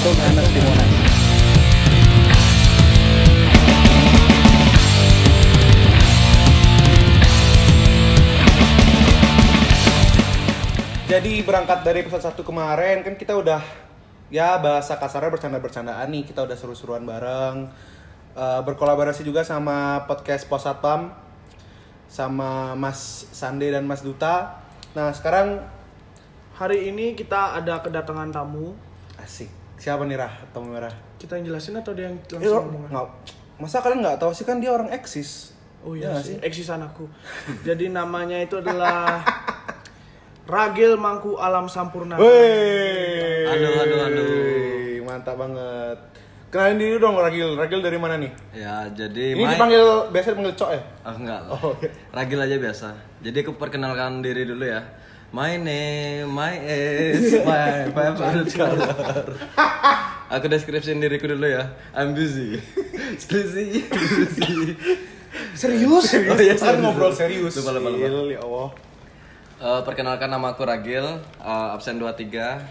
untuk anak di Monas. Jadi berangkat dari episode 1 kemarin kan kita udah ya bahasa kasarnya bercanda-bercandaan nih kita udah seru-seruan bareng Eh, berkolaborasi juga sama podcast Posatpam sama Mas Sande dan Mas Duta. Nah sekarang Hari ini kita ada kedatangan tamu. asik siapa nih Rah tamu merah? Kita yang jelasin atau dia yang Eh, langsung lo- ngomong? nggak masa kalian nggak tahu sih kan dia orang eksis. Oh Ya iya nggak sih, eksisan aku. Jadi namanya itu adalah Ragil Mangku Alam Sampurna. Wih. Aduh, aduh, aduh. Wih, Mantap banget. Kenalin diri dong Ragil. Ragil dari mana nih? Ya, jadi Ini Mai- dipanggil biasa dipanggil Cok ya? Oh, enggak. Oh, iya. Ragil aja biasa. Jadi aku perkenalkan diri dulu ya. My name, my is my favorite color. aku deskripsiin diriku dulu ya. I'm busy. Skripsi, busy. Serius? Oh, Kan serius. ngobrol serius. Lupa, lupa, lupa. Ya Allah. Eh, perkenalkan nama aku Ragil, eh, absen 23.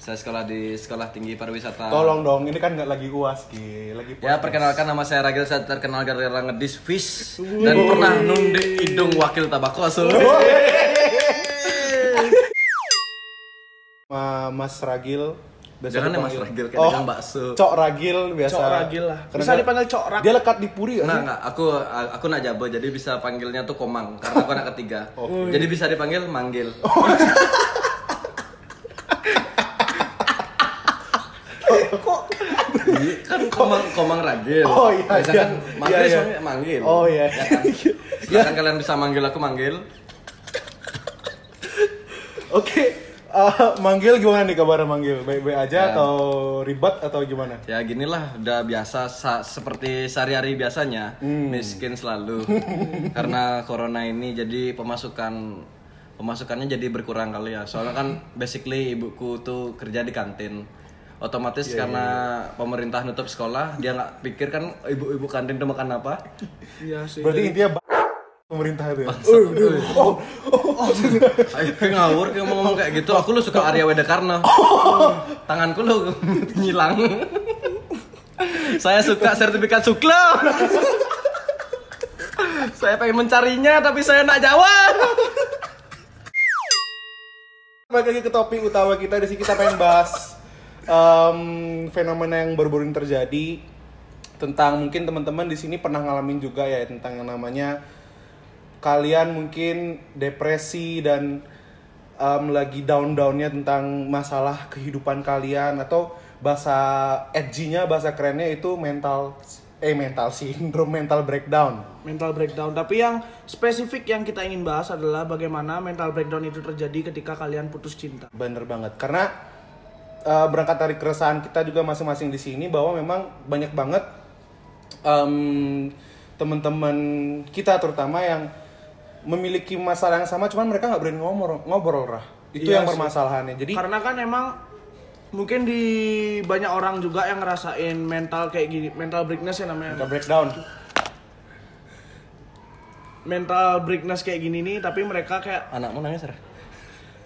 Saya sekolah di Sekolah Tinggi Pariwisata. Tolong dong, ini kan nggak lagi uas, Gil. Lagi Ya perkenalkan nama saya Ragil, saya terkenal gara-gara ngedis fish dan pernah nundik hidung wakil tabako so. Mas Ragil. biasa Jangan ya Mas dipanggil- Ragil, kayak dagang bakso. Cok Ragil biasa. Cok Ragil lah. Karena Bisa dipanggil Cok Ragil. Dia lekat di Puri ya? Nah, enggak, aku aku nak jabo jadi bisa panggilnya tuh Komang karena aku anak ketiga. Jadi bisa dipanggil manggil. Iya, kan Komang Komang Ragil. Oh, iya, Biasa iya. kan manggil Iya, iya. soalnya manggil. Oh, iya. Ya kan? Silakan kalian bisa manggil aku manggil. Oke. Eh, manggil gimana nih kabar manggil? Baik-baik aja Ya. atau ribet atau gimana? Ya ginilah udah biasa sa- seperti sehari-hari biasanya miskin selalu karena corona ini jadi pemasukan pemasukannya jadi berkurang kali ya soalnya kan basically ibuku tuh kerja di kantin otomatis karena pemerintah nutup sekolah dia nggak pikir kan ibu-ibu kantin tuh makan apa Iya sih. Berarti intinya pemerintah itu ya? Ayo ngawur kayak ngomong kayak gitu. Aku lu suka Arya Weda Karno tanganku lu nyilang saya suka sertifikat suklo. Saya pengen mencarinya tapi saya nak jawab. Balik lagi ke topik utama kita. Di sini kita pengen bahas em, fenomena yang baru-baru ini terjadi tentang mungkin teman-teman di sini pernah ngalamin juga ya tentang yang namanya kalian mungkin depresi dan em, lagi down-downnya tentang masalah kehidupan kalian atau bahasa edgy-nya bahasa kerennya itu mental eh mental sindrom mental breakdown. mental breakdown. Tapi yang spesifik yang kita ingin bahas adalah bagaimana mental breakdown itu terjadi ketika kalian putus cinta. Bener banget karena uh, berangkat dari keresahan kita juga masing-masing di sini bahwa memang banyak banget em, teman-teman kita terutama yang memiliki masalah yang sama cuman mereka nggak berani ngobrol ngobrol lah itu Iya yang permasalahannya jadi Karena kan emang mungkin di banyak orang juga yang ngerasain mental kayak gini, mental breakness ya namanya. kita breakdown Mental breakness kayak gini nih, tapi mereka kayak anakmu nangis Rah?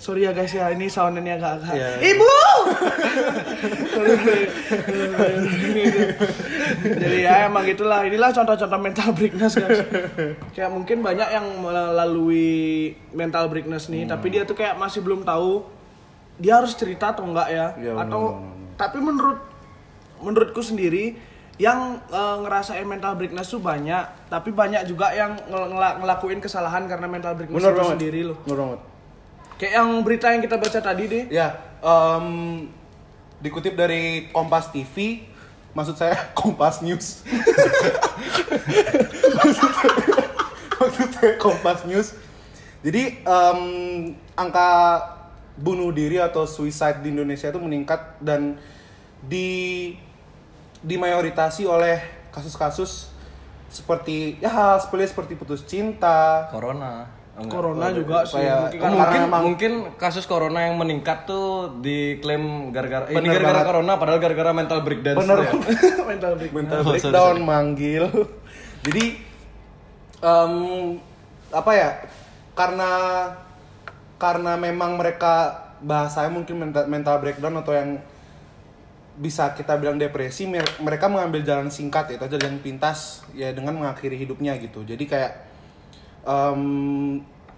Sorry ya guys ya ini soundnya agak-agak Iya. ibu. Jadi ya emang gitulah. Inilah contoh-contoh mental breakness guys. Kayak mungkin banyak yang melalui mental breakness nih tapi dia tuh kayak masih belum tahu dia harus cerita atau enggak ya. Iya, atau tapi menurut menurutku sendiri yang eh, ngerasain mental breakness tuh banyak. Tapi banyak juga yang ngel- ngela- ngelakuin kesalahan karena mental breakness bener itu banget. sendiri loh. Bener banget Kayak yang berita yang kita baca tadi deh. ya em, dikutip dari Kompas TV maksud saya Kompas News. Maksud saya, maksud saya Kompas News. Jadi em, angka bunuh diri atau suicide di Indonesia itu meningkat dan di dimayoritasi oleh kasus-kasus seperti ya hal sepele seperti putus cinta corona Oh, enggak. Corona juga sih. kayak- Mungkin Oh, karena mungkin emang- mungkin kasus corona yang meningkat tuh diklaim gara-gara ini Bener gara-gara corona padahal gara-gara mental breakdown Bener. ya. mental breakdown. mental Oh, sorry, breakdown sorry. manggil jadi em, apa ya karena karena memang mereka bahasanya mungkin mental, mental breakdown atau yang bisa kita bilang depresi mer- mereka mengambil jalan singkat ya atau jalan pintas ya dengan mengakhiri hidupnya gitu jadi kayak em,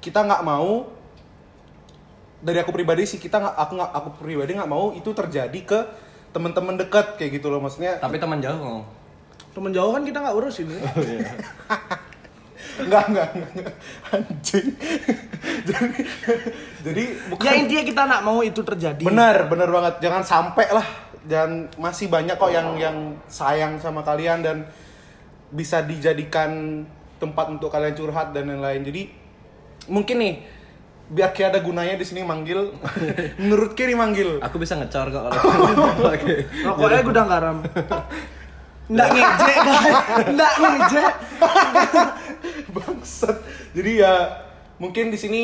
kita nggak mau dari aku pribadi sih kita nggak aku nggak aku pribadi nggak mau itu terjadi ke teman-teman dekat kayak gitu loh maksudnya Tapi teman jauh ngomong. Temen jauh kan kita nggak urus ini. nggak nggak nggak. anjing jadi jadi bukan ya intinya kita nggak mau itu terjadi. Benar, benar banget. Jangan sampai lah. Dan masih banyak kok yang yang sayang sama kalian dan bisa dijadikan tempat untuk kalian curhat dan lain-lain. Jadi mungkin nih biar kayak ada gunanya di sini manggil. Menurut kiri manggil. Aku bisa ngecor kok. Rokoknya gudang garam. Nggak ngejek nggak ngejek. Bangsat. Jadi ya mungkin di sini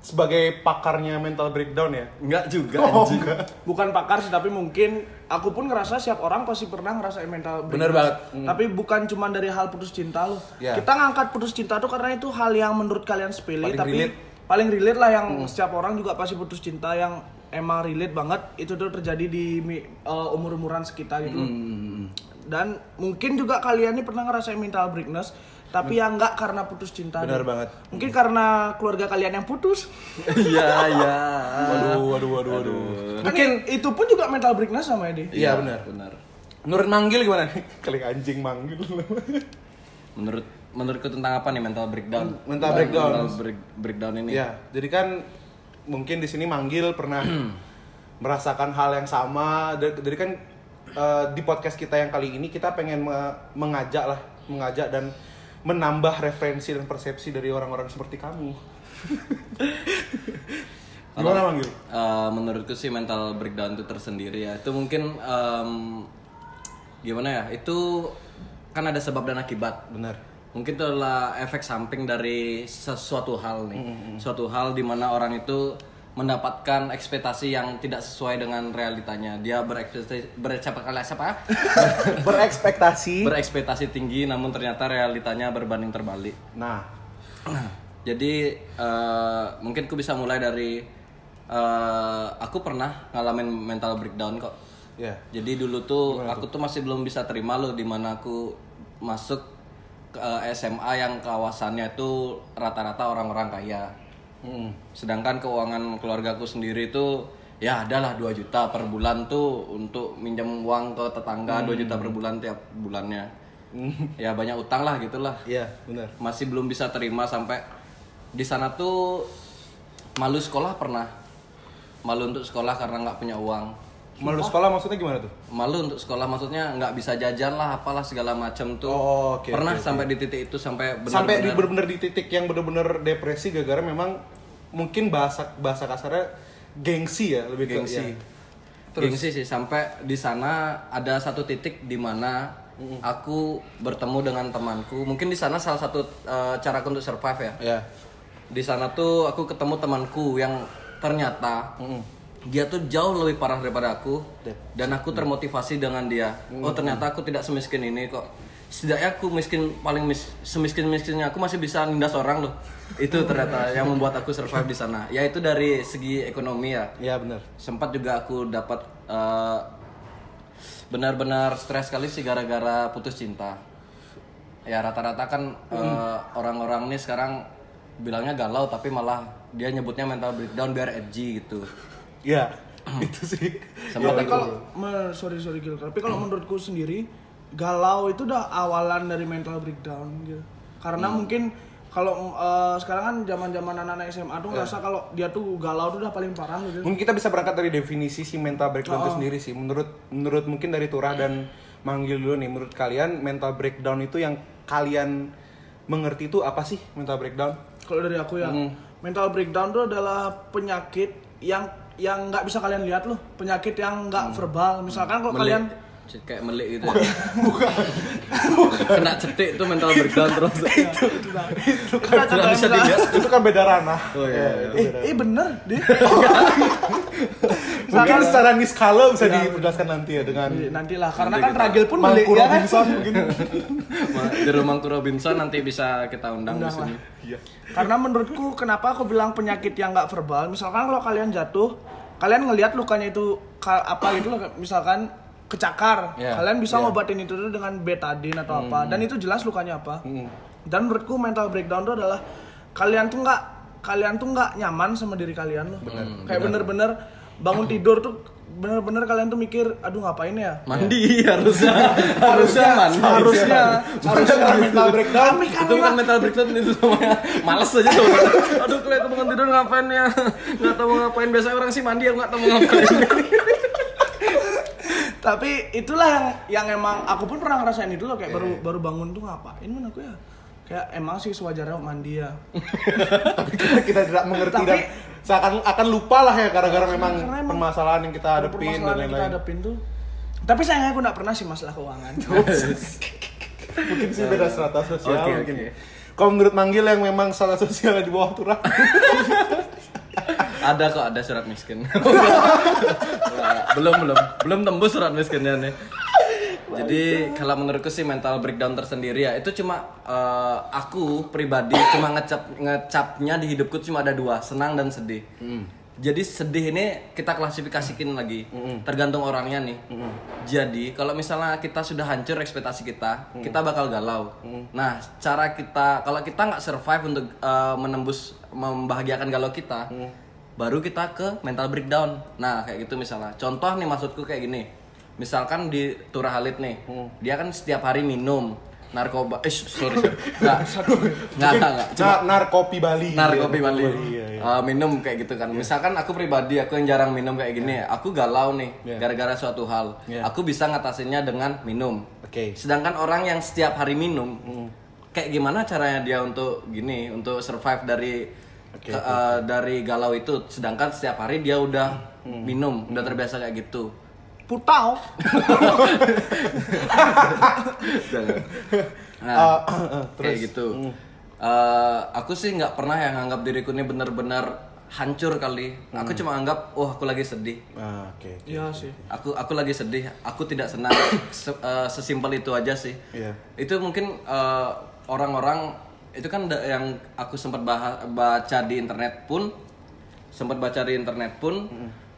sebagai pakarnya mental breakdown ya. Enggak juga Oh, anjing. enggak. Bukan pakar sih, tapi mungkin aku pun ngerasa siap orang pasti pernah ngerasain mental Bener breakdown. banget. Hmm. Tapi bukan cuma dari hal putus cinta loh. Ya. Kita ngangkat putus cinta tuh karena itu hal yang menurut kalian sepele Paling tapi relate. Hmm. paling relate lah yang setiap orang juga pasti putus cinta yang emang relate banget itu tuh terjadi di uh, umur-umuran sekitar gitu. Hmm. Dan mungkin juga kalian ini pernah ngerasain mental breakness tapi yang enggak karena putus cinta. Benar banget. Mungkin karena keluarga kalian yang putus. Iya, iya. Waduh, waduh, waduh, waduh. Mungkin itu pun juga mental breakness sama Edi. Iya, benar. benar. Menurut manggil gimana nih? Kali anjing manggil. Menurut menurutku tentang apa nih mental breakdown? Mental breakdown. Mental break- breakdown ini. Iya, jadi kan mungkin di sini manggil pernah merasakan hal yang sama. Jadi kan eh, di podcast kita yang kali ini kita pengen me- mengajak lah, mengajak dan menambah referensi dan persepsi dari orang-orang seperti kamu. Gimana manggil? Eh, menurutku sih mental breakdown itu tersendiri ya. Itu mungkin em, gimana ya? Itu kan ada sebab dan akibat. Benar. Mungkin itu adalah efek samping dari sesuatu hal nih. Suatu hal di mana orang itu mendapatkan ekspektasi yang tidak sesuai dengan realitanya. Dia berekspektasi bercapa kali siapa? Berekspektasi. berekspektasi tinggi namun ternyata realitanya berbanding terbalik. Nah, Jadi eh, mungkin aku bisa mulai dari eh, aku pernah ngalamin mental breakdown kok. ya. Jadi dulu tuh aku tuh masih belum bisa terima loh di mana aku masuk ke eh, SMA yang kawasannya itu rata-rata orang-orang kaya. Mm. Sedangkan keuangan keluargaku sendiri itu ya adalah 2 juta per bulan tuh untuk minjem uang ke tetangga 2 juta per bulan tiap bulannya. Ya banyak utang lah gitulah Iya, benar. masih belum bisa terima sampai di sana tuh malu sekolah pernah malu untuk sekolah karena nggak punya uang Malu sekolah maksudnya gimana tuh? malu untuk sekolah maksudnya nggak bisa jajan lah apalah segala macam tuh. Oh, oke, pernah oke, sampai di titik itu sampai sampai di benar-benar bener-bener di titik yang bener-bener depresi gara-gara memang mungkin bahasa bahasa kasarnya gengsi ya lebih ke gengsi. ya. gengsi sih sampai di sana ada satu titik di mana aku bertemu dengan temanku. Mungkin di sana salah satu eh, caraku untuk survive ya. Ya. di sana tuh aku ketemu temanku yang ternyata dia tuh jauh lebih parah daripada aku. Dan aku termotivasi dengan dia. Oh ternyata aku tidak semiskin ini kok. Setidaknya aku miskin paling mis, semiskin miskinnya aku masih bisa nindas orang loh. Itu ternyata yang membuat aku survive di sana. Ya itu dari segi ekonomi ya. Ya benar. sempat juga aku dapat eh, benar-benar stres sekali sih gara-gara putus cinta. Ya rata-rata kan eh, orang-orang ini sekarang bilangnya galau tapi malah dia nyebutnya mental breakdown biar edgy gitu Ya. itu sih. Sempat tapi aku- kalau me- sorry sorry Gil, tapi kalau menurutku sendiri galau itu udah awalan dari mental breakdown gitu. Karena mungkin kalau eh, sekarang kan zaman-zaman anak-anak SMA tuh ngerasa kalau dia tuh galau tuh udah paling parah gitu. Mungkin kita bisa berangkat dari definisi si mental breakdown itu sendiri sih. Menurut menurut mungkin dari Turah dan manggil dulu nih. Menurut kalian mental breakdown itu yang kalian mengerti itu apa sih mental breakdown? Kalau dari aku ya, mental breakdown tuh adalah penyakit yang yang nggak bisa kalian lihat loh, penyakit yang nggak verbal. Misalkan kalau kalian kayak melik gitu kena cetik tuh mental breakdown terus. itu Tidak kan. Contohnya bisa misalkan- dilihat. itu kan beda ranah. oh iya, iya. Eh, eh bener deh. Mungkin secara niskala bisa dijelaskan nanti ya dengan Nantilah, karena kan Ragil pun beli ya kan. Robinson mungkin. Di rumah Robinson nanti bisa kita undang, di sini. Iya. Karena menurutku kenapa aku bilang penyakit yang nggak verbal, misalkan kalau kalian jatuh, kalian ngelihat lukanya itu apa gitu loh misalkan kecakar. Iya, kalian bisa iya. ngobatin itu tuh dengan betadine atau apa. Dan itu jelas lukanya apa. Dan menurutku mental breakdown itu adalah kalian tuh nggak kalian tuh nggak nyaman sama diri kalian loh. Kayak bener-bener bangun tidur tuh bener-bener kalian tuh mikir aduh ngapain ya? Mandi harusnya. Harusnya mandi. harusnya harusnya mental breakdown. kan itu bukan mental breakdown itu semuanya. Males aja tuh. Aduh kelihatan bangun tidur ngapain ya? Nggak tahu mau ngapain. Biasanya orang sih mandi aku nggak tahu mau ngapain. Tapi itulah yang yang emang aku pun pernah ngerasain itu loh kayak baru baru bangun tuh ngapain men aku ya kayak emang sih sewajarnya mandi ya. Tapi kita, kita tidak mengerti Tapi- dan seakan akan lupa lah ya gara-gara memang permasalahan yang kita hadapin dan permasalahan yang kita lain-lain. hadapin tuh tapi sayangnya aku nggak pernah sih masalah keuangan. Mungkin sih beda strata sosial Oke, mungkin. Oke. kalau menurut manggil yang memang salah sosialnya di bawah turah? Ada kok ada surat miskin. Belum belum. Belum tembus surat miskinnya nih jadi kalau menurutku sih mental breakdown tersendiri ya. Itu cuma eh, aku pribadi cuma ngecap ngecapnya di hidupku cuma ada dua senang dan sedih. Jadi sedih ini kita klasifikasikin lagi tergantung orangnya nih. Jadi kalau misalnya kita sudah hancur ekspektasi kita kita bakal galau. Nah cara kita kalau kita nggak survive untuk eh, menembus membahagiakan galau kita baru kita ke mental breakdown. Nah, kayak gitu misalnya. Contoh nih maksudku kayak gini. Misalkan di Turah Halid nih, dia kan setiap hari minum narkoba. Eh, sorry, sorry. Nggak, nggak, nggak. Cuma narkopi Bali narkoba Iya, Bali. iya, iya. Uh, minum kayak gitu kan. Misalkan aku pribadi, aku yang jarang minum kayak gini, aku galau nih Iya. gara-gara suatu hal. Iya. Aku bisa ngatasinnya dengan minum. Oke. Sedangkan orang yang setiap hari minum, kayak gimana caranya dia untuk gini, untuk survive dari Oke, ke- eh, dari galau itu. Sedangkan setiap hari dia udah minum, udah terbiasa kayak gitu. Putau. Nah, Ah, kayak gitu. Eh, aku sih nggak pernah yang nganggap diriku ini benar-benar hancur kali. Aku cuma anggap, oh aku lagi sedih. Ah, oke oke. iya sih Aku aku lagi sedih. Aku tidak senang. Se- eh, sesimpel itu aja sih. Iya. Itu mungkin eh, orang-orang itu kan yang aku sempat baca di internet pun sempat baca di internet pun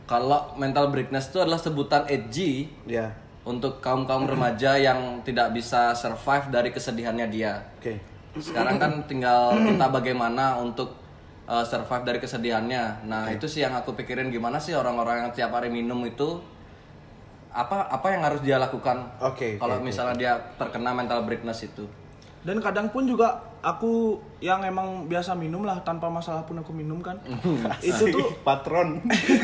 kalau mental breakness itu adalah sebutan edgy ya untuk kaum kaum remaja yang tidak bisa survive dari kesedihannya dia. oke Sekarang kan tinggal kita bagaimana untuk uh, survive dari kesedihannya. Nah itu sih yang aku pikirin gimana sih orang-orang yang tiap hari minum itu apa apa yang harus dia lakukan Oke, oke, kalau oke, misalnya dia terkena mental breakness itu. Dan kadang pun juga aku yang emang biasa minum lah tanpa masalah pun aku minum kan. Itu tuh patron.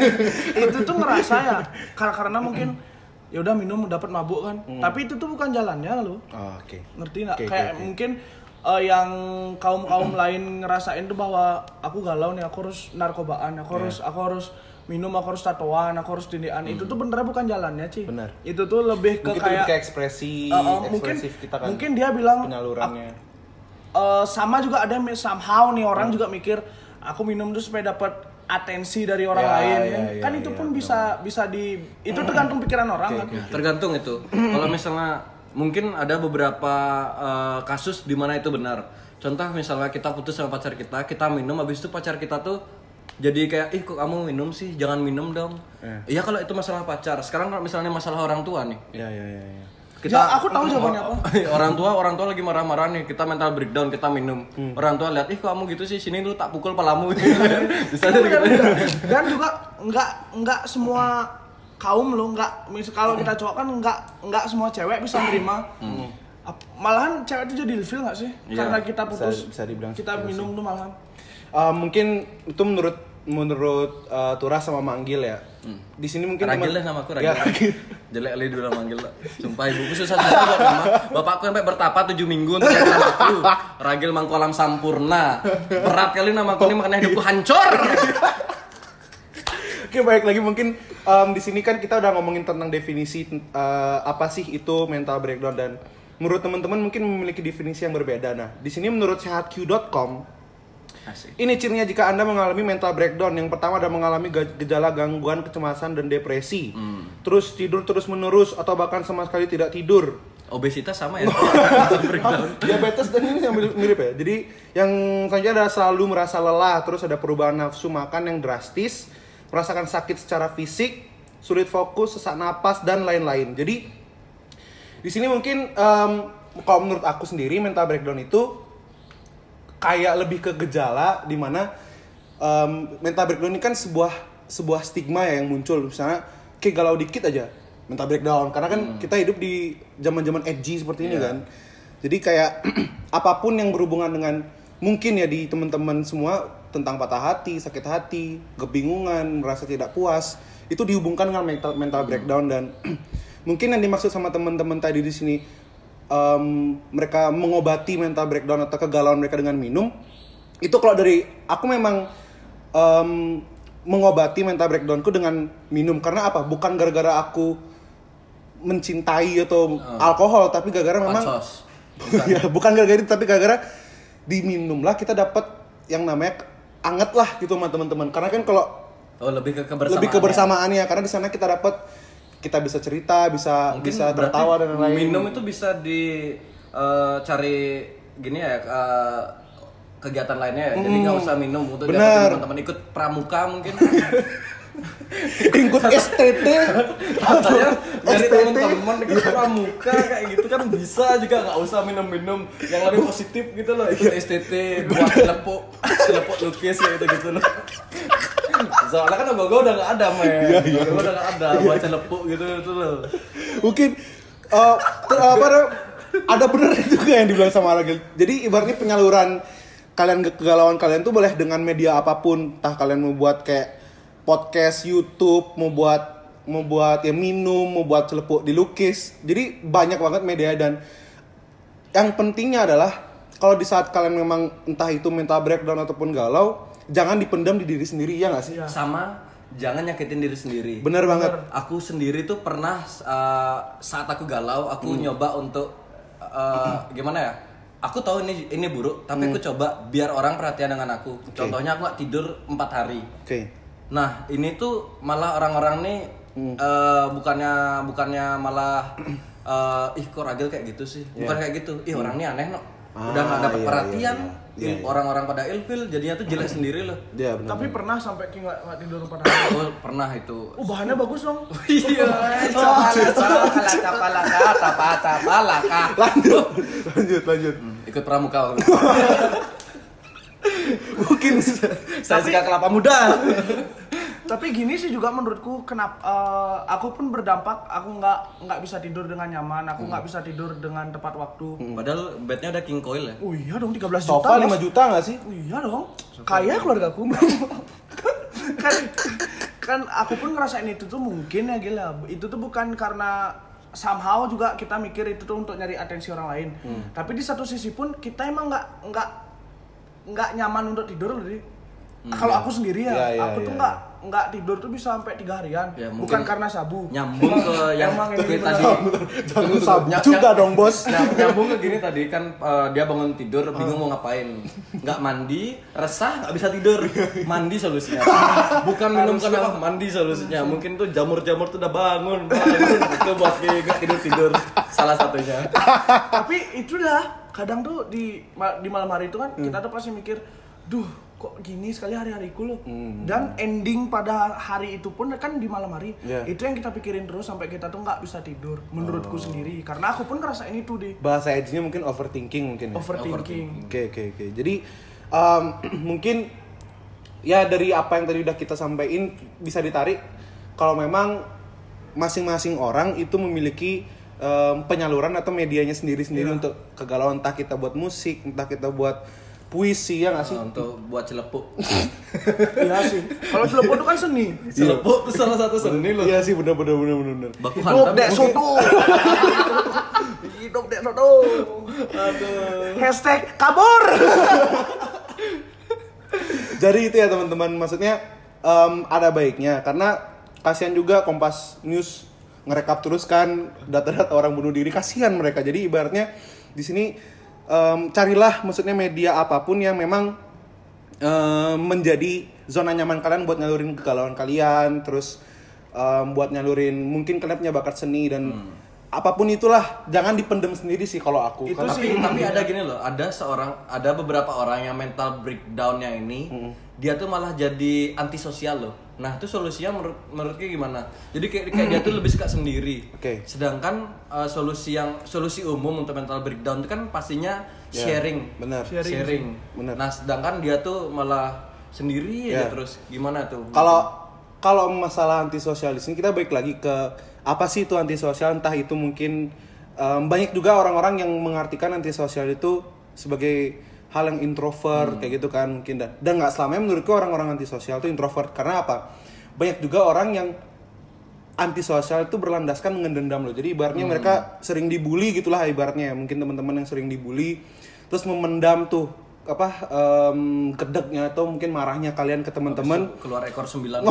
Itu tuh ngerasa ya kar- karena mungkin ya udah minum dapat mabuk kan. Tapi itu tuh bukan jalannya loh Oh, oke. Ngerti nggak? Oke, kayak oke. mungkin eh, yang kaum kaum lain ngerasain tuh bahwa aku galau nih aku harus narkobaan aku harus aku harus minum aku harus tatoan aku harus tindian itu tuh benernya bukan jalannya sih Benar. itu tuh lebih ke mungkin kayak lebih ke ekspresi Eh, eh, mungkin kita kan mungkin dia bilang penyalurannya. Eh, sama juga ada yang somehow nih orang juga mikir aku minum tuh supaya dapat atensi dari orang Ya, lain. ya, kan, ya, kan itu ya, pun bisa bisa di itu tergantung pikiran orang kan. Tergantung itu. Kalau misalnya mungkin ada beberapa uh, kasus di mana itu benar. Contoh misalnya kita putus sama pacar kita, kita minum habis itu pacar kita tuh jadi kayak ih kok kamu minum sih, jangan minum dong. Iya kalau itu masalah pacar. Sekarang kalau misalnya masalah orang tua nih. ya ya ya, ya. ya aku tahu jawabannya apa. Orang tua orang tua lagi marah-marah nih. Kita mental breakdown kita minum. Orang tua lihat ih kok kamu gitu sih? Sini lu tak pukul palamu. Bisa jadi. Gitu dan juga nggak nggak semua kaum lo nggak. Mis kalau kita cowok kan nggak nggak semua cewek bisa nerima. Ap- malahan cewek itu jadi ilfil nggak sih? Iya, karena kita putus bisa dibilang kita minum tuh malahan. Eh, mungkin itu menurut menurut eh, Turah sama Manggil ya di sini mungkin Ragil teman- nama aku Ya, Ragil. Ragil. Jelek kali dulu manggil lah. Sumpah ibuku susah susah buat nama. Bapakku sampai bertapa tujuh minggu untuk ganti namaku. Ragil Mangkolam Sampurna. Berat kali namaku ini makanya hidupku hancur. Oke baik lagi mungkin em, di sini kan kita udah ngomongin tentang definisi eh, apa sih itu mental breakdown dan menurut teman-teman mungkin memiliki definisi yang berbeda. Nah di sini menurut sehatq.com Asik. ini cirinya jika anda mengalami mental breakdown yang pertama adalah mengalami ga- gejala gangguan kecemasan dan depresi, terus tidur terus menerus atau bahkan sama sekali tidak tidur. Obesitas sama ya. Diabetes dan ini yang mirip, ya. Jadi yang selanjutnya adalah selalu merasa lelah, terus ada perubahan nafsu makan yang drastis, merasakan sakit secara fisik, sulit fokus, sesak napas dan lain-lain. Jadi di sini mungkin em, kalau menurut aku sendiri mental breakdown itu kayak lebih ke gejala di mana em, mental breakdown ini kan sebuah sebuah stigma ya yang muncul. Misalnya kayak galau dikit aja mental breakdown. Karena kan kita hidup di zaman-zaman edgy seperti ini Iya. kan. Jadi kayak apa pun yang berhubungan dengan mungkin ya di teman-teman semua tentang patah hati sakit hati kebingungan merasa tidak puas itu dihubungkan dengan mental mental breakdown. Dan mungkin yang dimaksud sama teman-teman tadi di sini em, mereka mengobati mental breakdown atau kegalauan mereka dengan minum itu kalau dari aku memang em, mengobati mental breakdownku dengan minum. Karena apa? Bukan gara-gara aku mencintai atau alkohol tapi gara-gara memang Pansos. ya bukan gara-gara itu tapi gara-gara diminum lah kita dapat yang namanya anget lah gitu sama teman-teman. Karena kan kalau Oh, lebih ke kebersamaan. lebih kebersamaannya. Karena di sana kita dapat kita bisa cerita bisa Mungkin bisa tertawa dan lain-lain Minum itu bisa di eh, cari gini ya eh, kegiatan lainnya ya. Jadi nggak usah minum untuk teman-teman ikut pramuka mungkin. ikut STT Katanya dari teman-teman ikut pramuka kayak gitu kan bisa juga nggak usah minum-minum. Yang lebih positif gitu loh. Ikut STT buat lepuk, lepuk lukis ya gitu gitu loh. Soalnya kan gue udah nggak ada men, Iya, iya. gue udah nggak ada buat lepuk gitu gitu loh. mungkin ter- apa ada bener juga yang dibilang sama lagi jadi ibaratnya penyaluran kalian kegalauan kalian tuh boleh dengan media apa pun. Entah kalian mau buat kayak podcast YouTube mau buat mau buat ya minum mau buat celepuk dilukis. Jadi banyak banget media dan yang pentingnya adalah kalau di saat kalian memang entah itu mental breakdown ataupun galau jangan dipendam di diri sendiri ya nggak sih? Sama jangan nyakitin diri sendiri. Bener banget. Aku sendiri tuh pernah uh, saat aku galau aku Hmm. nyoba untuk uh, gimana ya? Aku tahu ini ini buruk tapi Hmm. aku coba biar orang perhatian dengan aku. Contohnya aku nggak tidur empat hari. Oke nah ini tuh malah orang-orang nih Hmm. uh, bukannya bukannya malah uh, ih kok ragil kayak gitu sih bukan kayak gitu ih orang ini aneh no udah nggak Hmm. Ah, dapat iya, perhatian iya, iya. Il- orang-orang pada ilfil jadinya tuh jelek sendiri loh ya benar Tapi pernah sampai King nggak nggak tidur empat hari. oh, pernah itu Oh bahannya bagus dong. Iya, capala capala capala tapa capala kah. lanjut lanjut lanjut Ikut pramuka mungkin Saya suka kelapa muda. Tapi gini sih juga menurutku kenapa eh, aku pun berdampak aku nggak nggak bisa tidur dengan nyaman, aku nggak bisa tidur dengan tepat waktu. Padahal bednya ada king coil ya. Oh iya dong 13 juta. sofa 5 Bos. juta nggak sih Oh iya dong. Kaya keluarga aku. kan kan aku pun ngerasain itu tuh mungkin ya gila. Itu tuh bukan karena somehow juga kita mikir itu tuh untuk nyari atensi orang lain. Tapi di satu sisi pun kita emang nggak nggak nggak nyaman untuk tidur loh Di. Kalau aku sendiri ya, Iya, iya, aku tuh iya. nggak nggak tidur tuh bisa sampai tiga harian. Ya, bukan karena sabu. Nyambung ke yang Emang ini tadi. jangan sabu juga dong bos ny- nyambung ke gini tadi kan eh, dia bangun tidur bingung mau ngapain. Nggak mandi, resah nggak bisa tidur. Mandi solusinya. Bukan minum karena mandi solusinya. Mungkin tuh jamur-jamur tuh udah bangun, itu buat nggak tidur-tidur. Salah satunya. tapi itu dah kadang tuh di di malam hari itu kan kita tuh pasti mikir duh kok gini sekali hari-hariku loh. Dan ending pada hari itu pun kan di malam hari Iya. itu yang kita pikirin terus sampai kita tuh nggak bisa tidur menurutku sendiri. Karena aku pun ngerasain itu di. Bahasa edgy-nya mungkin overthinking mungkin ya? Overthinking. Oke oke oke. Jadi um, mungkin ya dari apa yang tadi udah kita sampaikan bisa ditarik. Kalau memang masing-masing orang itu memiliki um, penyaluran atau medianya sendiri-sendiri untuk kegalauan entah kita buat musik, entah kita buat puisi ya nggak sih? Eh, Untuk buat celepuk. iya sih kalau telepon itu kan seni Celepuk tuh salah satu seni loh. Iya sih benar benar benar benar. benar. Baku hidup dek soto hidup dek soto hashtag kabur Jadi itu ya teman-teman, maksudnya em, ada baiknya karena kasihan juga Kompas News ngerekap terus kan data-data orang bunuh diri, kasihan mereka. Jadi ibaratnya di sini em, carilah maksudnya media apa pun yang memang em, menjadi zona nyaman kalian buat nyalurin kegalauan kalian, terus em, buat nyalurin mungkin kalian punya bakat seni dan apa pun itulah. Jangan dipendem sendiri sih kalau aku. Itu Karena- tapi tapi ada gini loh ada seorang ada beberapa orang yang mental breakdownnya ini dia tuh malah jadi antisosial loh Nah itu solusinya menurut menurutnya gimana? Jadi kayak kayak dia tuh lebih suka sendiri. Oke. Sedangkan uh, solusi yang solusi umum untuk mental breakdown itu kan pastinya Ya, sharing. benar. Sharing. Sharing. Benar. Nah sedangkan dia tuh malah sendiri aja Ya. terus gimana tuh? Kalau kalau masalah antisosial di sini kita balik lagi ke apa sih itu antisosial? Entah itu mungkin em, banyak juga orang-orang yang mengartikan antisosial itu sebagai hal yang introvert kayak gitu kan mungkin dan dan nggak selamanya menurutku orang-orang antisosial itu introvert karena apa? Banyak juga orang yang antisosial itu berlandaskan dengan dendam loh. Jadi ibaratnya mereka sering dibully gitulah ibaratnya. Mungkin teman-teman yang sering dibully terus memendam tuh apa em, kedeknya atau mungkin marahnya kalian ke teman-teman keluar ekor sembilan.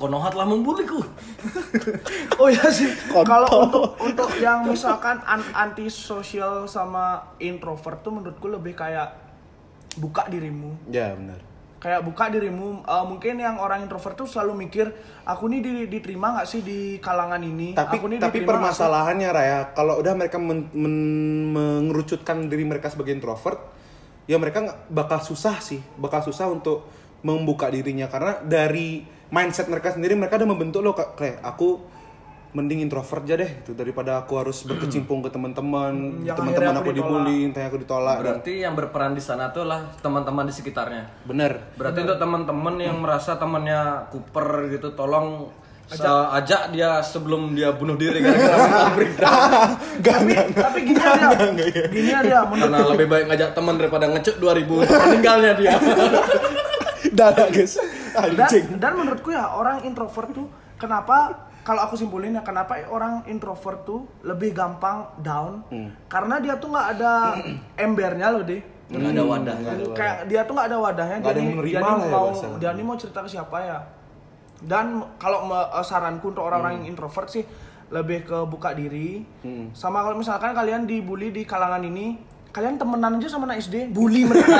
Konoha telah membuliku. Oh iya sih. Kalau untuk untuk yang misalkan an- antisosial sama introvert tuh menurutku lebih kayak buka dirimu. Ya benar. Kayak buka dirimu. Eh, mungkin yang orang introvert tuh selalu mikir, aku nih di- diterima nggak sih di kalangan ini? Tapi aku nih tapi nggak sih?" permasalahannya Raya, kalau udah mereka men- men- mengerucutkan diri mereka sebagai introvert, ya mereka bakal susah sih, bakal susah untuk membuka dirinya karena dari mindset mereka sendiri mereka udah membentuk loh Kak, kayak aku mending introvert aja deh gitu daripada aku harus berkecimpung ke teman-teman, yang teman-teman aku aku dibully, entah aku ditolak. dan- Berarti yang berperan di sana tuh lah teman-teman di sekitarnya. Bener. Berarti untuk teman-teman yang merasa temannya kuper gitu, tolong ajak, ajak dia sebelum dia bunuh diri gara-gara breakdown. tapi tapi gini aja, gini aja Karena lebih baik ngajak teman daripada ngecek 2000 meninggalnya dia. Dada guys. dan, Anjing. dan menurutku ya orang introvert tuh kenapa kalau aku simpulin ya kenapa orang introvert tuh lebih gampang down Hmm. karena dia tuh nggak ada embernya loh deh Nggak ada wadahnya. kayak dia tuh nggak ada wadahnya Nggak ada dia nih ya mau bahasanya. dia nih mau cerita ke siapa ya dan kalau eh, saranku untuk orang-orang yang introvert sih lebih ke buka diri Hmm. sama kalau misalkan kalian dibully di kalangan ini kalian temenan aja sama anak SD bully mereka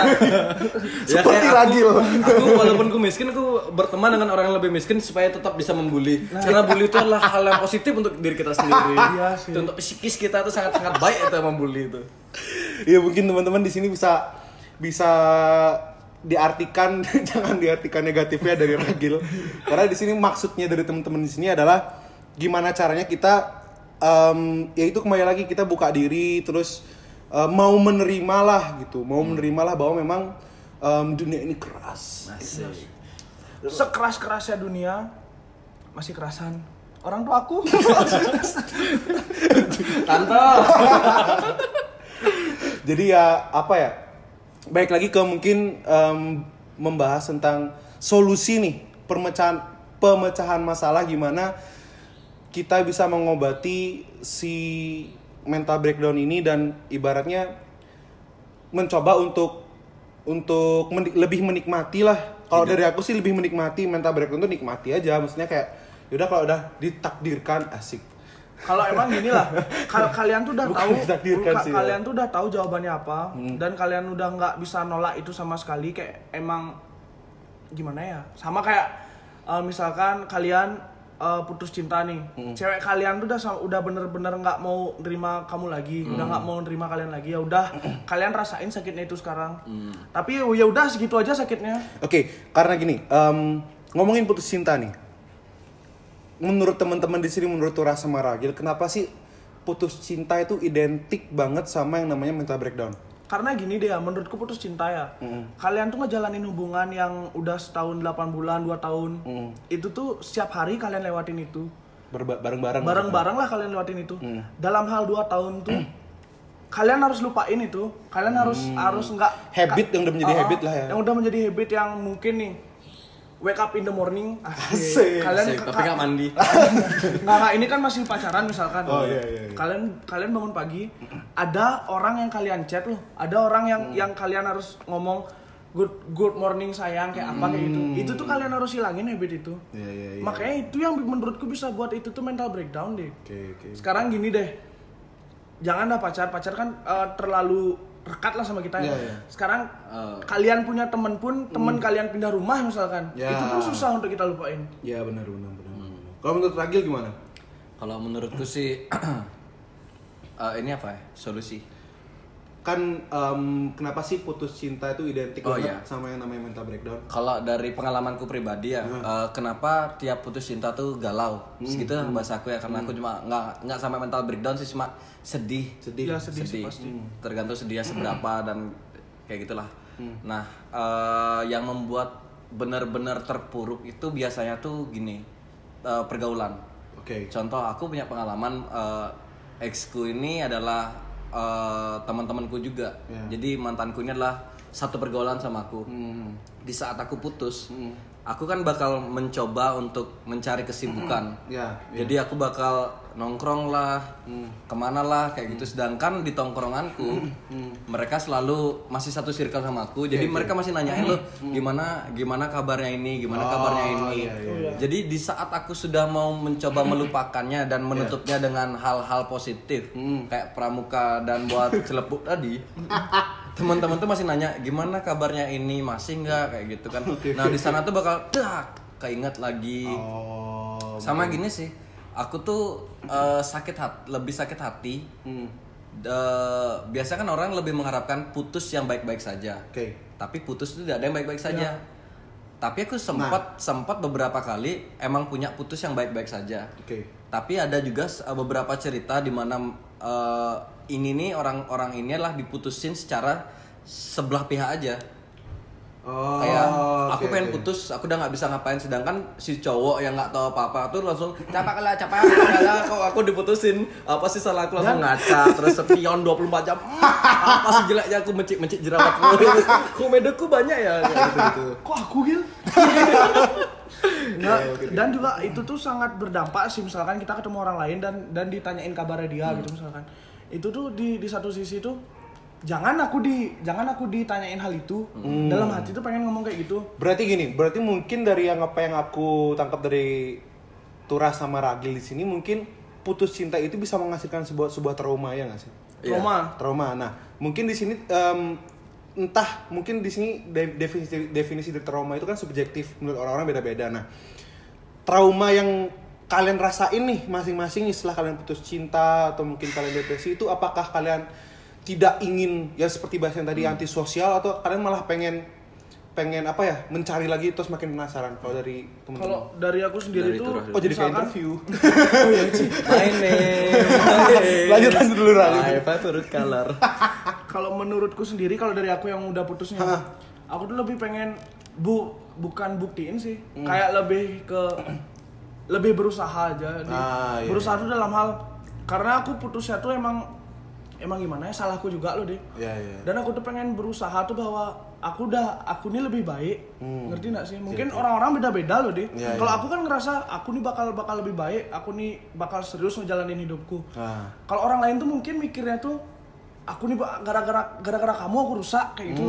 Ya, Seperti kayak Ragil. Aku, aku walaupun aku miskin, aku berteman dengan orang yang lebih miskin supaya tetap bisa membuli. Karena bully itu adalah hal yang positif untuk diri kita sendiri. Iya sih. Untuk psikis kita itu sangat-sangat baik itu membuli itu. Ya mungkin teman-teman di sini bisa bisa diartikan jangan diartikan negatifnya dari Ragil. Karena di sini maksudnya dari teman-teman di sini adalah gimana caranya kita em, ya itu kembali lagi kita buka diri terus eh, mau menerima lah gitu, mau menerima lah bahwa memang em, dunia ini keras. sekeras kerasnya dunia masih kerasan orang tua aku Tante. Jadi ya apa ya? Baik lagi ke mungkin em, membahas tentang solusi nih pemecahan pemecahan masalah gimana kita bisa mengobati si mental breakdown ini dan ibaratnya mencoba untuk untuk menik- lebih menikmati lah. Kalau dari aku sih lebih menikmati mental breakdown tuh nikmati aja. Maksudnya kayak yaudah kalau udah ditakdirkan asik. kalau emang gini lah kalau kalian tuh udah Bukan tahu ditakdirkan ka- sih, ya. kalian tuh udah tahu jawabannya apa dan kalian udah nggak bisa nolak itu sama sekali kayak emang gimana ya sama kayak eh, misalkan kalian eh, putus cinta nih. Cewek kalian tuh udah udah bener-bener nggak mau nerima kamu lagi udah nggak mau nerima kalian lagi ya udah kalian rasain sakitnya itu sekarang. Tapi ya udah segitu aja sakitnya. Oke, karena gini, em, ngomongin putus cinta nih. Menurut teman-teman di sini, menurut Tura sama Ragil, kenapa sih putus cinta itu identik banget sama yang namanya mental breakdown? Karena gini deh ya, menurutku putus cinta ya. Kalian tuh ngejalanin hubungan yang udah setahun 8 bulan, 2 tahun. Itu tuh setiap hari kalian lewatin itu. Bareng-bareng. Bareng-bareng lah kalian lewatin itu. Dalam hal 2 tahun tuh kalian harus lupain itu. Kalian harus harus nggak Habit yang udah menjadi Ah, habit lah ya. Yang udah menjadi habit yang mungkin nih wake up in the morning. Asik. Kalian Asik, tapi nggak mandi. nggak nggak ini kan masih pacaran misalkan Oh, iya, iya, iya. kalian kalian bangun pagi ada orang yang kalian chat loh ada orang yang Hmm. yang kalian harus ngomong good good morning sayang kayak apa kayak gitu itu tuh kalian harus hilangin habit itu Hmm. Iya, iya, iya. makanya itu yang menurutku bisa buat itu tuh mental breakdown deh Oke, oke. sekarang gini deh jangan dah pacar pacar kan eh, terlalu rekat lah sama kita ya Iya, iya. sekarang Eh. kalian punya temen pun temen kalian pindah rumah misalkan Ya. itu tuh susah untuk kita lupain Ya benar, benar, benar. benar. Kalau menurut Ragil gimana? Kalau menurutku sih eh, ini apa ya? Solusi. Kan em, kenapa sih putus cinta itu identik Oh, banget iya. sama yang namanya mental breakdown? Kalau dari pengalamanku pribadi ya, eh, kenapa tiap putus cinta tuh galau? Segitu lah bahasa aku ya, karena aku cuma nggak nggak sampai mental breakdown sih, cuma sedih. Sedih. Ya sedih, sih pasti. Tergantung sedihnya seberapa dan kayak gitulah. Nah, eh, yang membuat benar-benar terpuruk itu biasanya tuh gini, eh, pergaulan. Oke. Contoh aku punya pengalaman eh, exku ini adalah eh, teman-temanku juga. Ya. Jadi mantanku ini adalah satu pergaulan sama aku. Hmm. Di saat aku putus, aku kan bakal mencoba untuk mencari kesibukan. Ya, ya. Jadi aku bakal nongkrong lah, ke mana lah kayak gitu. Sedangkan di tongkronganku, mereka selalu masih satu circle sama aku. Jadi mereka masih nanyain lo gimana gimana kabarnya ini, gimana Oh, kabarnya ini. iya, iya, Jadi di saat aku sudah mau mencoba melupakannya dan menutupnya dengan hal-hal positif, kayak pramuka dan buat celepuk tadi, teman-teman tuh masih nanya gimana kabarnya ini? Masih nggak? Kayak gitu kan. Nah di sana tuh bakal dak keinget lagi. Oh. Sama gini sih, aku tuh eh, sakit hati, lebih sakit hati. Hmm. Eh, biasa kan orang lebih mengharapkan putus yang baik-baik saja. Oke. Tapi putus itu tidak ada yang baik-baik saja. Tapi aku sempat sempat beberapa kali emang punya putus yang baik-baik saja. Oke. Tapi ada juga eh, beberapa cerita di mana eh, ini nih orang-orang ini adalah diputusin secara sebelah pihak aja. Oh. kayak aku pengen oke. putus aku udah nggak bisa ngapain sedangkan si cowok yang nggak tahu apa apa tuh langsung capak lah capak lah kok aku diputusin apa sih salah aku langsung ngaca terus spion 24 jam Hmm, apa sih jeleknya aku mencik mencik jerawatku komedeku banyak ya gitu gitu Kok aku Gil? Nggak, dan juga itu tuh sangat berdampak sih misalkan kita ketemu orang lain dan dan ditanyain kabarnya dia gitu misalkan. Itu tuh di di satu sisi tuh jangan aku di jangan aku ditanyain hal itu. Dalam hati tuh pengen ngomong kayak gitu. Berarti gini, berarti mungkin dari yang apa yang aku tangkap dari Turas sama Ragil di sini mungkin putus cinta itu bisa menghasilkan sebuah sebuah trauma ya nggak sih? Iya. Trauma. Trauma. Nah, mungkin di sini em, entah mungkin di sini de- definisi definisi dari trauma itu kan subjektif menurut orang-orang beda-beda. Nah, trauma yang kalian rasain nih masing-masing setelah kalian putus cinta atau mungkin kalian depresi itu apakah kalian tidak ingin ya seperti bahasa yang tadi antisosial atau kalian malah pengen pengen apa ya mencari lagi terus makin penasaran kalau dari teman-teman. Kalau dari aku sendiri Dari tuh Turah. oh jadi kayak interview my name Lanjut, lanjut dulu, lanjut. my favorite color. Kalau menurutku sendiri kalau dari aku yang udah putusnya aku tuh lebih pengen bu bukan buktiin sih. Kayak lebih ke lebih berusaha aja. Di- Ah, iya, berusaha tuh dalam hal karena aku putusnya tuh emang emang gimana ya salahku juga loh deh ya ya dan aku tuh pengen berusaha tuh bahwa aku udah aku ini lebih baik ngerti nggak sih mungkin orang-orang beda-beda loh deh Iya, kalau iya. aku kan ngerasa aku nih bakal bakal lebih baik aku nih bakal serius ngejalanin hidupku nah kalau orang lain tuh mungkin mikirnya tuh aku nih gara-gara gara-gara kamu aku rusak kayak gitu.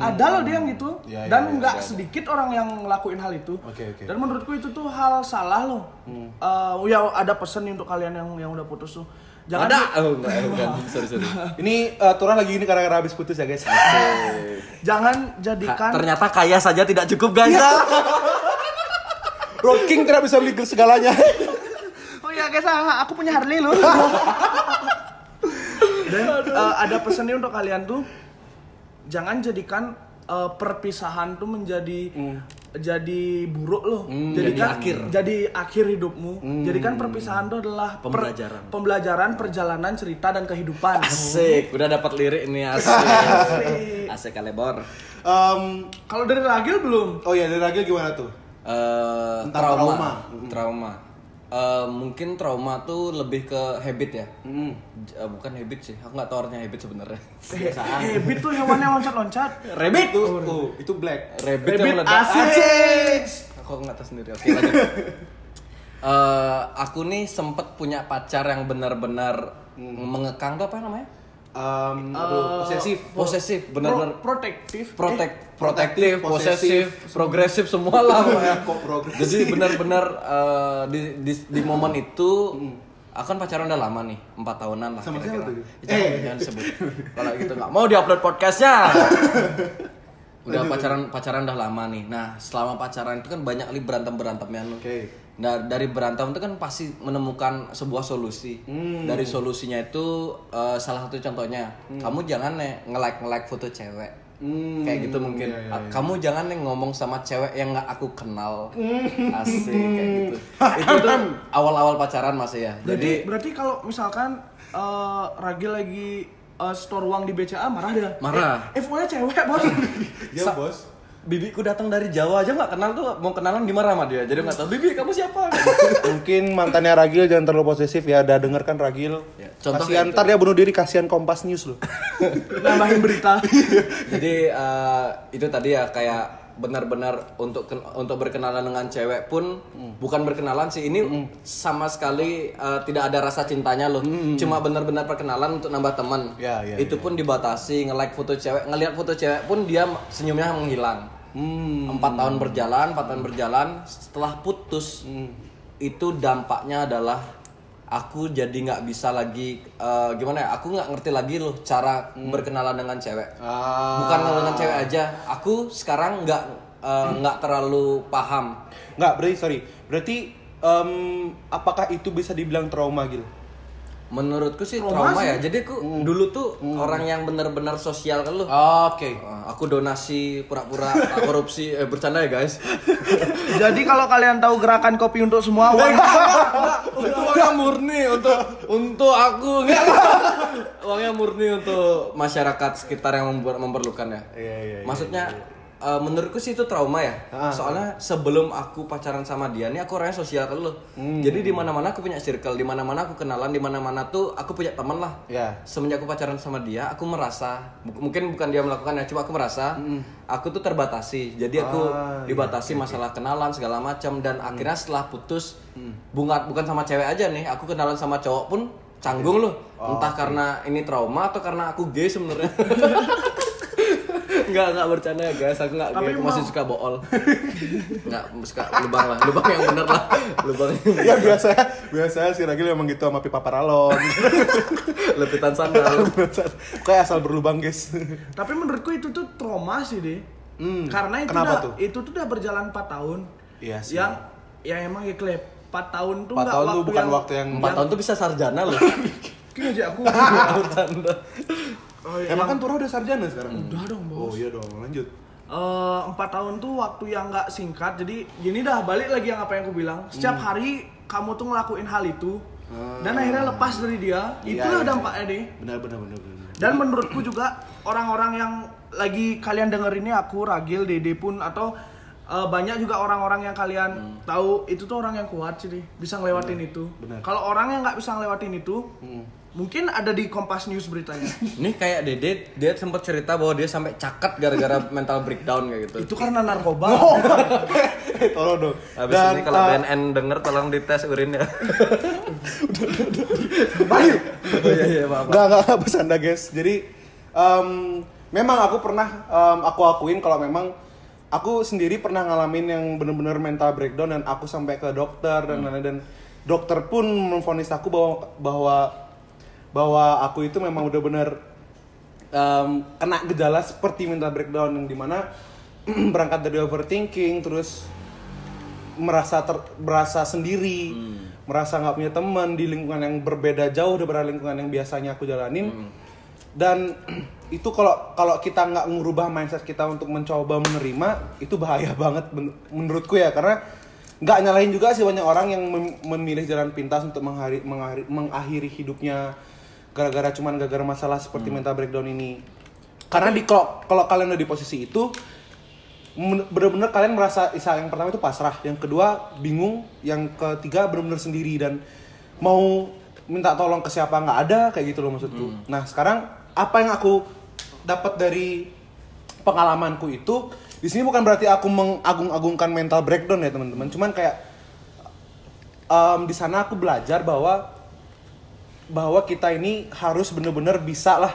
Ada loh dia yang gitu. Hmm. Ya, ya, dan nggak ada, ada. sedikit orang yang ngelakuin hal itu. Oke, oke. Dan menurutku itu tuh hal salah loh. Hmm. Eh, ya ada pesan nih untuk kalian yang yang udah putus tuh. Jangan ada. di- oh enggak bukan sorry sorry. Ini uh, Turan lagi ini karena habis putus ya guys. Jangan Ka- jadikan ternyata kaya saja tidak cukup guys Road King tidak bisa beli segalanya. Oh ya guys, ah, aku punya Harley loh. Dan eh, ada pesannya untuk kalian tuh. Jangan jadikan eh, perpisahan tuh menjadi jadi buruk loh. jadikan jadi akhir. jadi akhir hidupmu. Jadikan perpisahan tuh adalah per- Pembelajaran. pembelajaran, perjalanan, cerita dan kehidupan. asik udah dapat lirik nih asik asik kalebor Em, Kalau dari Ragil belum? oh ya dari Ragil gimana tuh Eh, Tentang trauma trauma. trauma Eh, mungkin trauma tuh lebih ke habit ya. Hmm. Eh, bukan habit sih aku nggak tahu artinya habit sebenarnya. Habit tuh hewan yang loncat-loncat. rabbit. Itu oh, itu black. Rabbit, Rabbit yang meledak. asik. aku nggak tahu sendiri. Oke lanjut. Eh, aku nih sempet punya pacar yang benar-benar mengekang tuh apa namanya Em, aduh, posesif posesif benar-benar Pro- protektif. protek protektif, protektif, posesif, progresif semua lah pokoknya. Kok progresif? Jadi benar-benar eh, di, di di momen itu aku kan pacaran udah lama nih, empat tahunan lah. Sama siapa tuh? Ya, Jangan, jangan sebut. Kalau gitu nggak mau diupload podcastnya. udah pacaran pacaran udah lama nih. Nah selama pacaran itu kan banyak kali berantem berantemnya. Oke. Nah dari berantem itu kan pasti menemukan sebuah solusi. Dari solusinya itu eh, salah satu contohnya, kamu jangan nih nge-like nge-like foto cewek. Kayak gitu mungkin. Ah, Kamu jangan nih ngomong sama cewek yang nggak aku kenal. Asik kayak gitu. itu tuh awal-awal pacaran masih ya. Jadi Jadi berarti kalau misalkan eh, Ragil lagi eh, store uang di BCA marah dia. Marah. Eh, F1-nya cewek, Bos. Ya Sa- bos. Bibiku datang dari Jawa aja nggak kenal tuh mau kenalan dimarah sama dia. Jadi nggak tahu bibi kamu siapa. Mungkin mantannya Ragil jangan terlalu posesif ya. Udah denger kan Ragil. Ya, contoh kasihan kayak ntar dia bunuh diri kasihan Kompas News loh. Nambahin berita. Jadi eh, itu tadi ya kayak benar-benar untuk untuk berkenalan dengan cewek pun bukan berkenalan sih. Ini sama sekali eh, tidak ada rasa cintanya loh. Cuma benar-benar perkenalan untuk nambah teman. Ya, ya, itu pun dibatasi nge-like foto cewek ngelihat foto cewek pun dia senyumnya menghilang. Empat tahun berjalan empat tahun berjalan setelah putus itu dampaknya adalah aku jadi nggak bisa lagi eh, gimana ya aku nggak ngerti lagi loh cara berkenalan dengan cewek Ah. bukan dengan cewek aja aku sekarang nggak eh, nggak terlalu paham Nggak, berarti sorry. Berarti em, apakah itu bisa dibilang trauma gitu? Menurutku sih trauma ya. jadi aku dulu tuh orang yang benar-benar sosial kan lo Oke. Eh, aku donasi pura-pura korupsi. Eh bercanda ya guys. Jadi kalau kalian tahu gerakan kopi untuk semua uang uangnya murni untuk untuk aku. Uangnya murni untuk masyarakat sekitar yang memper- memerlukan ya. Iya, iya, iya, maksudnya eh, menurutku sih itu trauma ya. Ah, soalnya sebelum aku pacaran sama dia nih aku orangnya sosial kan lo Hmm. jadi di mana mana aku punya circle di mana mana aku kenalan di mana mana tuh aku punya teman lah. Ya. semenjak aku pacaran sama dia aku merasa mungkin bukan dia melakukannya cuma aku merasa aku tuh terbatasi. Jadi aku Hmm. Ah, dibatasi masalah kenalan segala macam. Dan akhirnya setelah putus bunga bukan sama cewek aja nih aku kenalan sama cowok pun canggung loh. Oh, entah karena ini trauma atau karena aku gay sebenarnya Enggak, enggak bercanda ya guys, aku enggak aku masih suka bool Enggak, suka lubang lah, lubang yang bener lah Lubang yang ya biasa biasa si Ragil memang gitu sama pipa paralon. lepitan sandal Kayak asal berlubang guys. Tapi menurutku itu tuh trauma sih deh. Hmm, Karena itu kenapa udah, tuh? itu tuh udah berjalan 4 tahun. Iya sih. Yang yang emang ya klep 4 tahun tuh 4 nggak tahun tuh waktu bukan yang, waktu yang- Empat tahun tuh bisa sarjana loh aja aku. Bercanda oh, iya. Emang kan Tura udah sarjana sekarang? Udah dong, Bos. Oh iya dong, lanjut. Eh, empat tahun tuh waktu yang nggak singkat jadi gini dah balik lagi yang apa yang aku bilang setiap Hmm. hari kamu tuh ngelakuin hal itu dan akhirnya lepas dari dia Iya, itulah iya. dampaknya deh Benar benar benar benar. dan menurutku juga orang-orang yang lagi kalian denger ini aku Ragil Dede pun atau eh, banyak juga orang-orang yang kalian tahu itu tuh orang yang kuat sih deh bisa ngelewatin itu benar. kalau orang yang nggak bisa ngelewatin itu mungkin ada di Kompas News beritanya. Ini kayak Dede, dia sempat cerita bahwa dia sampai cakat gara-gara mental breakdown kayak gitu. Itu karena narkoba. Eh, tolong dong. Habis ini kalau uh, BNN denger tolong dites urin ya. Bayu. Oh iya iya maaf Enggak, enggak, bercanda guys. Jadi em, memang aku pernah em, aku akuin kalau memang aku sendiri pernah ngalamin yang bener-bener mental breakdown dan aku sampai ke dokter dan lain-lain. Dan dokter pun memvonis aku bahwa bahwa bahwa aku itu memang udah bener em, kena gejala seperti mental breakdown yang di mana berangkat dari overthinking terus merasa ter, merasa sendiri, merasa nggak punya teman di lingkungan yang berbeda jauh daripada lingkungan yang biasanya aku jalanin. Dan itu kalau kalau kita nggak ngubah mindset kita untuk mencoba menerima itu bahaya banget men- menurutku ya. Karena nggak nyalahin juga sih banyak orang yang mem- memilih jalan pintas untuk menghari- mengakhiri hidupnya gara-gara cuman gara-gara masalah seperti mental breakdown ini. Karena di kalau kalau kalian udah di posisi itu bener-bener kalian merasa isa yang pertama itu pasrah, yang kedua bingung, yang ketiga bener-bener sendiri dan mau minta tolong ke siapa nggak ada kayak gitu loh maksudku. Nah sekarang apa yang aku dapat dari pengalamanku itu di sini bukan berarti aku mengagung-agungkan mental breakdown ya teman-teman, cuman kayak em, di sana aku belajar bahwa bahwa kita ini harus bener-bener bisa lah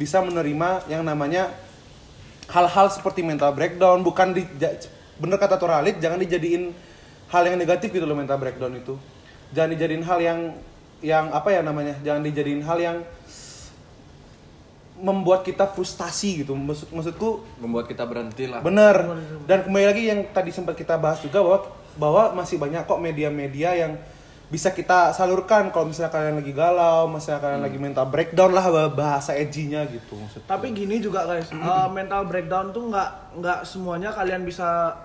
bisa menerima yang namanya hal-hal seperti mental breakdown. Bukan di bener kata Toralit jangan dijadiin hal yang negatif gitu loh mental breakdown itu. Jangan dijadiin hal yang yang apa ya namanya jangan dijadiin hal yang membuat kita frustasi gitu. Maksud maksudku membuat kita berhenti lah. bener dan kembali lagi yang tadi sempat kita bahas juga bahwa bahwa masih banyak kok media-media yang bisa kita salurkan kalau misalnya kalian lagi galau, misalnya kalian lagi mental breakdown lah bahasa edgy-nya gitu maksudnya. Tapi gini juga guys, eh, mental breakdown tuh nggak nggak semuanya kalian bisa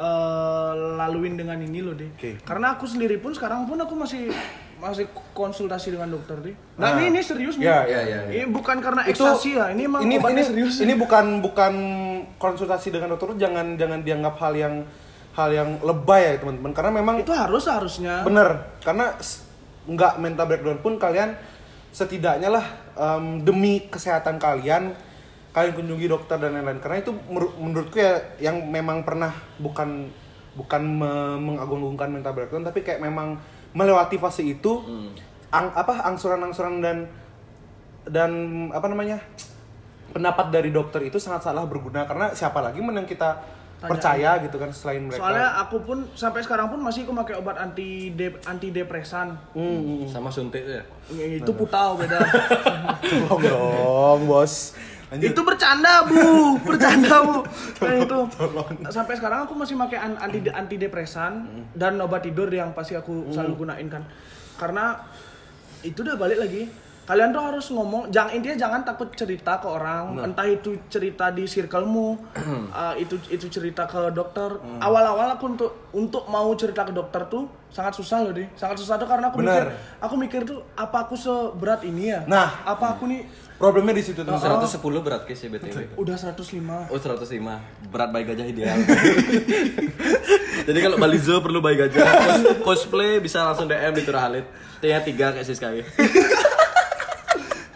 eh, laluin dengan ini loh deh. Oke. Karena aku sendiri pun sekarang pun aku masih masih konsultasi dengan dokter deh. Nah, Nah. ini, ini serius nih. Ya, ya, ya, Ini bukan karena ekstasi ya, ini emang ini, ini, serius. ini bukan bukan konsultasi dengan dokter jangan jangan dianggap hal yang hal yang lebay ya teman-teman. Karena memang itu harus harusnya. bener. Karena nggak mental breakdown pun kalian setidaknya lah em, demi kesehatan kalian kalian kunjungi dokter dan lain-lain. Karena itu menur- menurutku ya yang memang pernah bukan bukan me- mengagung-agungkan mental breakdown tapi kayak memang melewati fase itu ang- apa angsuran-angsuran dan dan apa namanya pendapat dari dokter itu sangat salah berguna. Karena siapa lagi men yang kita percaya gitu kan selain mereka Soalnya aku pun sampai sekarang pun masih aku pakai obat anti anti depresan. Hmm, Sama suntik tuh ya. Itu putau beda. tolong dong bos Lanjut. itu bercanda bu, bercanda bu. Nah itu sampai sekarang aku masih pakai an- anti anti depresan dan obat tidur yang pasti aku selalu gunain kan. Karena itu udah balik lagi. Kalian tuh harus ngomong, jangan intinya jangan takut cerita ke orang, entah itu cerita di circlemu, uh, itu itu cerita ke dokter. Awal-awal aku untuk untuk mau cerita ke dokter tuh sangat susah loh deh, sangat susah tuh karena aku Bener. mikir, aku mikir tuh apa aku seberat ini ya? Nah. apa aku nih problemnya di situ tuh 110 berat ke sih BTW. udah 105 Oh 105 berat bayi gajah ideal. Jadi kalau Balizo perlu bayi gajah cos- cosplay bisa langsung DM di Turah Halid. T-nya 3 kayak Siskawi.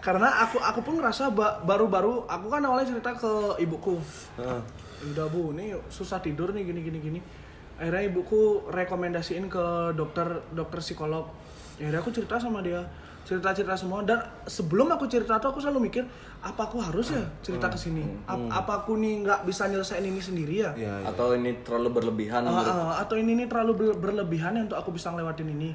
karena aku aku pun ngerasa ba- baru-baru aku kan awalnya cerita ke ibuku. Udah bu ini susah tidur nih gini gini gini. Akhirnya ibuku rekomendasiin ke dokter dokter psikolog. Akhirnya aku cerita sama dia. Cerita cerita semua. Dan sebelum aku cerita tuh aku selalu mikir apa aku harus ya cerita ke sini? Ap- apa aku nih nggak bisa nyelesain ini sendiri ya? Ya, ya. Atau ini terlalu berlebihan menurut ah, atau ini nih terlalu ber- berlebihan ya untuk aku bisa ngelewatin ini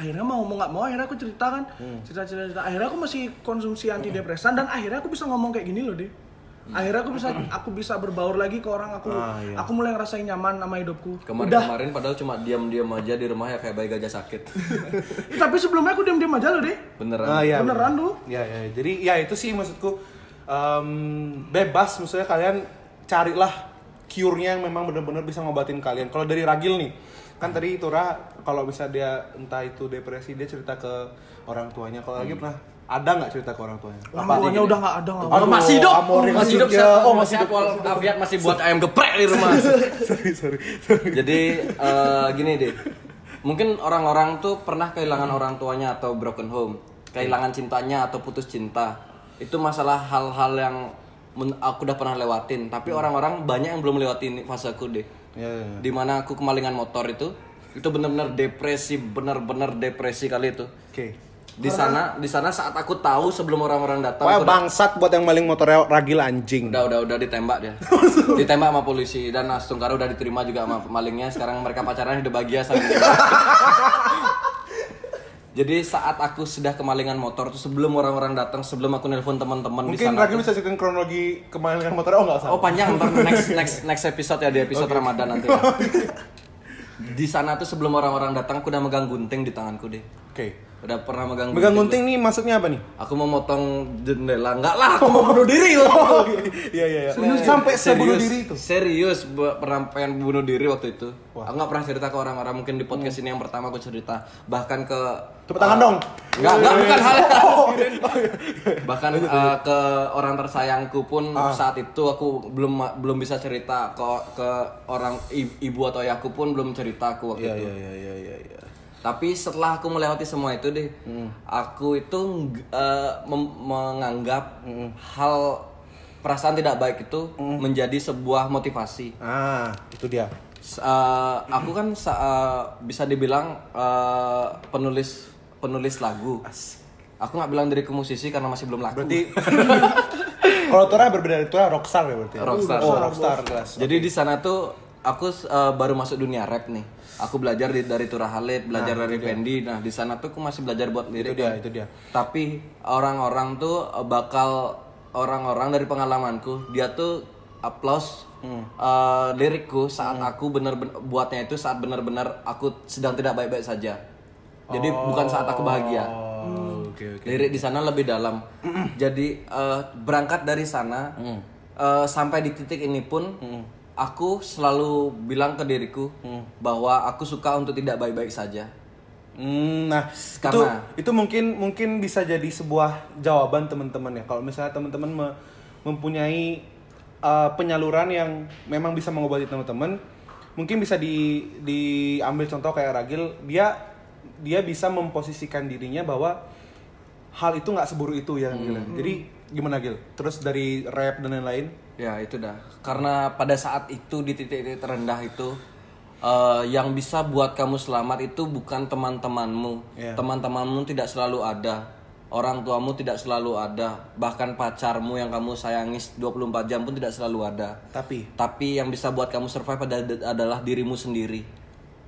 akhirnya mau mau nggak mau akhirnya aku cerita kan. Cerita cerita cerita akhirnya aku masih konsumsi antidepresan dan akhirnya aku bisa ngomong kayak gini loh deh akhirnya aku bisa aku bisa berbaur lagi ke orang. Aku Ah, iya. aku mulai ngerasain nyaman sama hidupku. Kemarin-kemarin padahal cuma diam-diam aja di rumah ya kayak bayi gajah sakit. tapi sebelumnya aku diam diam aja loh deh Beneran. Ah, iya, beneran tuh Ya, ya, jadi ya itu sih maksudku em, bebas. Maksudnya kalian carilah cure-nya yang memang benar-benar bisa ngobatin kalian. Kalau dari Ragil nih, kan tadi Tura kalau bisa dia entah itu depresi dia cerita ke orang tuanya. Kalau Ragil pernah ada nggak cerita ke orang tuanya? orang tuanya udah nggak ada nggak Oh, masih hidup. Masih hidup. Oh, masih hidup. Afiat masih buat ayam geprek di rumah. sorry, sorry, sorry. Jadi eh, gini deh. Mungkin orang-orang tuh pernah kehilangan orang tuanya atau broken home, kehilangan cintanya atau putus cinta. Itu masalah hal-hal yang aku udah pernah lewatin, tapi orang-orang banyak yang belum lewatin faseku deh. Ya, ya, ya. Di mana aku kemalingan motor itu, itu bener-bener depresi, bener-bener depresi kali itu. Oke. Di sana, di sana saat aku tahu sebelum orang-orang datang, udah- bangsat buat yang maling motornya Ragil anjing. Udah, udah, udah ditembak dia. ditembak sama polisi dan Astungkara udah diterima juga sama malingnya. Sekarang mereka pacaran udah bahagia sama. Jadi saat aku sudah kemalingan motor tuh sebelum orang-orang datang, sebelum aku nelpon teman-teman di Mungkin sana. Ragil bisa ceritain kronologi kemalingan motornya oh nggak usah. Oh panjang, ntar next next next episode ya di episode Ramadan nanti. Ya. di sana tuh sebelum orang-orang datang aku udah megang gunting di tanganku deh. Oke. Udah pernah megang Megang gunting nih maksudnya apa nih? Aku mau motong jendela. Enggak lah, aku mau bunuh diri loh. Iya iya iya. Sampai sebunuh Serius, diri itu. Serius, pernah pengen bunuh diri waktu itu. Aku nggak pernah cerita ke orang-orang. Mungkin di podcast ini yang pertama aku cerita. Bahkan ke Tepuk tangan dong. Enggak, enggak bukan hal Bahkan eh, ke orang tersayangku pun Ah. saat itu aku belum belum bisa cerita ke ke orang ibu atau ayahku pun belum cerita aku waktu Iya itu. iya iya iya iya. iya. Tapi setelah aku melewati semua itu deh, aku itu mem- menganggap hal perasaan tidak baik itu menjadi sebuah motivasi. Ah, itu dia. Eh, aku kan eh, bisa dibilang eh, penulis penulis lagu. Aku nggak bilang diriku musisi karena masih belum laku. Berarti kalau Tora berbeda dari Tora rockstar ya berarti. ya? Rockstar. Oh, rockstar kelas. Jadi di sana tuh aku eh, baru masuk dunia rap nih. Aku belajar di, dari Tura Halid, belajar dari Fendi. Nah di sana tuh aku masih belajar buat lirik. Itu dia, kan. itu dia. Tapi orang-orang tuh eh, bakal orang-orang dari pengalamanku dia tuh applause eh, lirikku saat aku bener buatnya itu saat benar-benar aku sedang tidak baik-baik saja. Jadi bukan saat aku bahagia. Oh, oke oke. Lirik di sana lebih dalam. Jadi eh, berangkat dari sana eh, sampai di titik ini pun aku selalu bilang ke diriku bahwa aku suka untuk tidak baik-baik saja. Hmm, nah Karena- itu itu mungkin mungkin bisa jadi sebuah jawaban teman-teman ya. Kalau misalnya teman-teman me- mempunyai uh, penyaluran yang memang bisa mengobati teman-teman, mungkin bisa di diambil contoh kayak Ragil, dia dia bisa memposisikan dirinya bahwa hal itu nggak seburu itu ya Gil. Jadi gimana Gil? Terus dari rap dan lain-lain? Ya itu dah. Karena pada saat itu di titik-titik terendah itu eh, yang bisa buat kamu selamat itu bukan teman-temanmu. Iya. Teman-temanmu tidak selalu ada. Orang tuamu tidak selalu ada. Bahkan pacarmu yang kamu sayangi 24 jam pun tidak selalu ada. Tapi Tapi yang bisa buat kamu survive ada- adalah dirimu sendiri.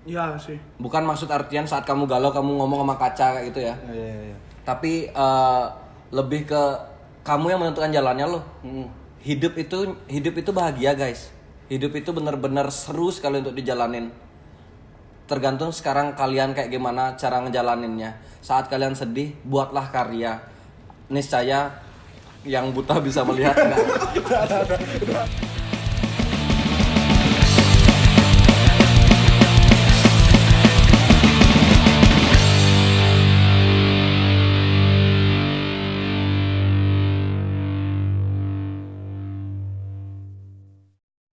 Iya sih. Bukan maksud artian saat kamu galau kamu ngomong sama kaca kayak gitu ya. ya, ya, ya. Tapi eh, lebih ke kamu yang menentukan jalannya loh. Hidup itu hidup itu bahagia guys. Hidup itu benar-benar seru sekali untuk dijalanin. Tergantung sekarang kalian kayak gimana cara ngejalaninnya. Saat kalian sedih, buatlah karya. Niscaya yang buta bisa melihat.